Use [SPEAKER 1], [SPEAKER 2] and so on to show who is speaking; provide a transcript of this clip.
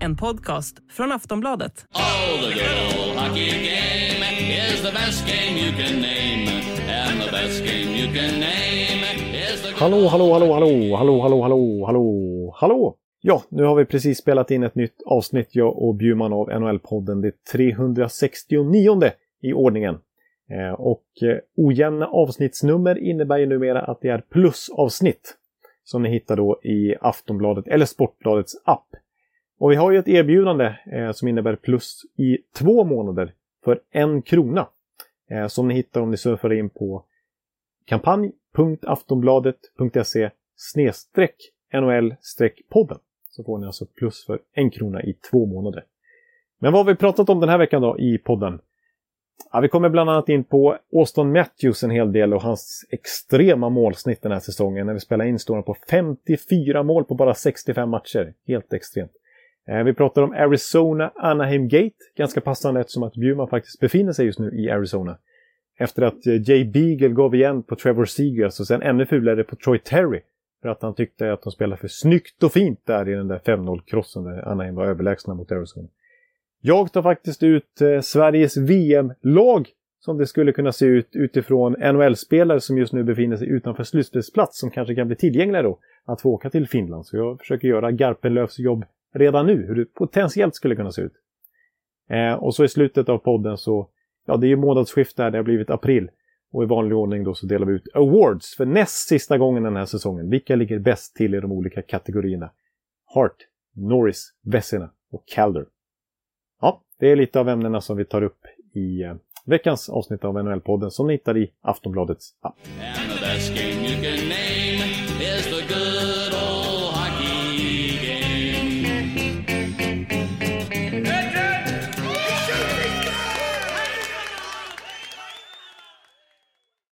[SPEAKER 1] En podcast från Aftonbladet.
[SPEAKER 2] Oh, the good old hockey game is the best game you can name. And the best game you can name is the...
[SPEAKER 3] Hallå, hallå, hallå, hallå, hallå, hallå, hallå, hallå, hallå! Ja, nu har vi precis spelat in ett nytt avsnitt, jag och Bjurman av NHL-podden, det 369 i ordningen. Eh, och eh, ojämna avsnittsnummer innebär ju numera att det är plusavsnitt. Som ni hittar då i Aftonbladet eller Sportbladets app. Och vi har ju ett erbjudande eh, som innebär plus i två månader för en krona. Eh, som ni hittar om ni surfar in på kampanj.aftonbladet.se snedstreck NHL-podden. Så får ni alltså plus för en krona i två månader. Men vad har vi pratat om den här veckan då i podden? Ja, vi kommer bland annat in på Auston Matthews en hel del och hans extrema målsnitt den här säsongen. När vi spelar in står han på 54 mål på bara 65 matcher. Helt extremt. Eh, vi pratar om Arizona Anaheim Gate. Ganska passande eftersom att Bjurman faktiskt befinner sig just nu i Arizona. Efter att eh, Jay Beagle gav igen på Trevor Seagrass och sen ännu fulare på Troy Terry. För att han tyckte att de spelade för snyggt och fint där i den där 5-0-krossen där Anaheim var överlägsna mot Arizona. Jag tar faktiskt ut eh, Sveriges VM-lag som det skulle kunna se ut utifrån NHL-spelare som just nu befinner sig utanför slutspelsplats som kanske kan bli tillgängliga då att få åka till Finland. Så jag försöker göra Garpenlövs jobb redan nu, hur det potentiellt skulle kunna se ut. Eh, och så i slutet av podden så, ja det är ju månadsskifte här, det har blivit april. Och i vanlig ordning då så delar vi ut awards för näst sista gången den här säsongen. Vilka ligger bäst till i de olika kategorierna? Hart, Norris, Vessina och Calder. Det är lite av ämnena som vi tar upp i eh, veckans avsnitt av NHL-podden som ni hittar i Aftonbladets app.